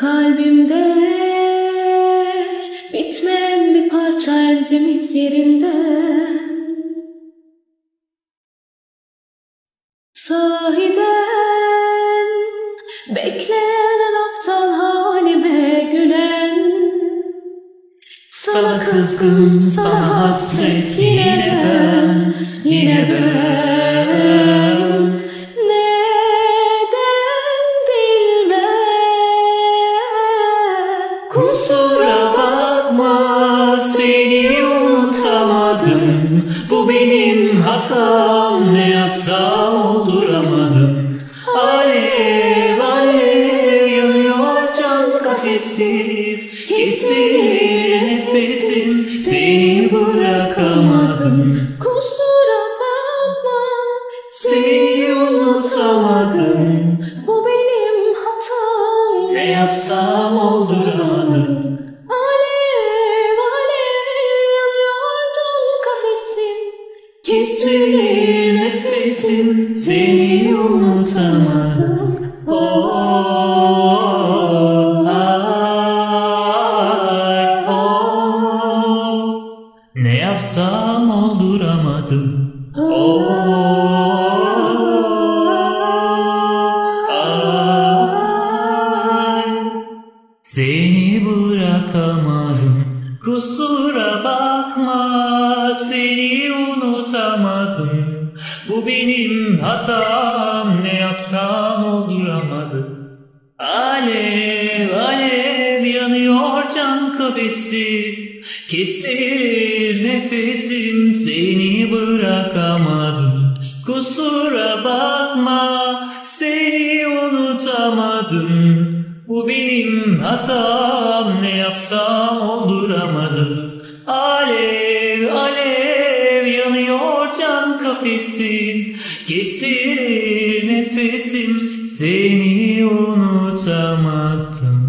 Kalbimde bitmeyen bir parça en temiz yerinden. Sahiden bekleyen aptal halime gülen. Sana kızgın, sana hasret yine ben, yine ben Kusura bakma seni unutamadım. Bu benim hatam ne yapsam olduramadım Alev alev yanıyor can kafesim Kesilir nefesim seni bırakamadım. Kusura bakma Seni unutamadım Ne yapsam olduramadım Alev alev yanıyor can kafesim Kesilir nefesim seni unutamadım. Oh, ay, oh. Ne yapsam olduramadım Seni bırakamadım Kusura bakma. Seni unutamadım. Bu benim hatam. Ne yapsam olduramadım. Alev alev yanıyor can kafesi. Kesilir nefesim Seni bırakamadım. Kusura bakma Seni unutamadım. Bu benim hatam ne yapsam olduramadım Alev alev yanıyor can kafesim Kesilir nefesim. Seni unutamadım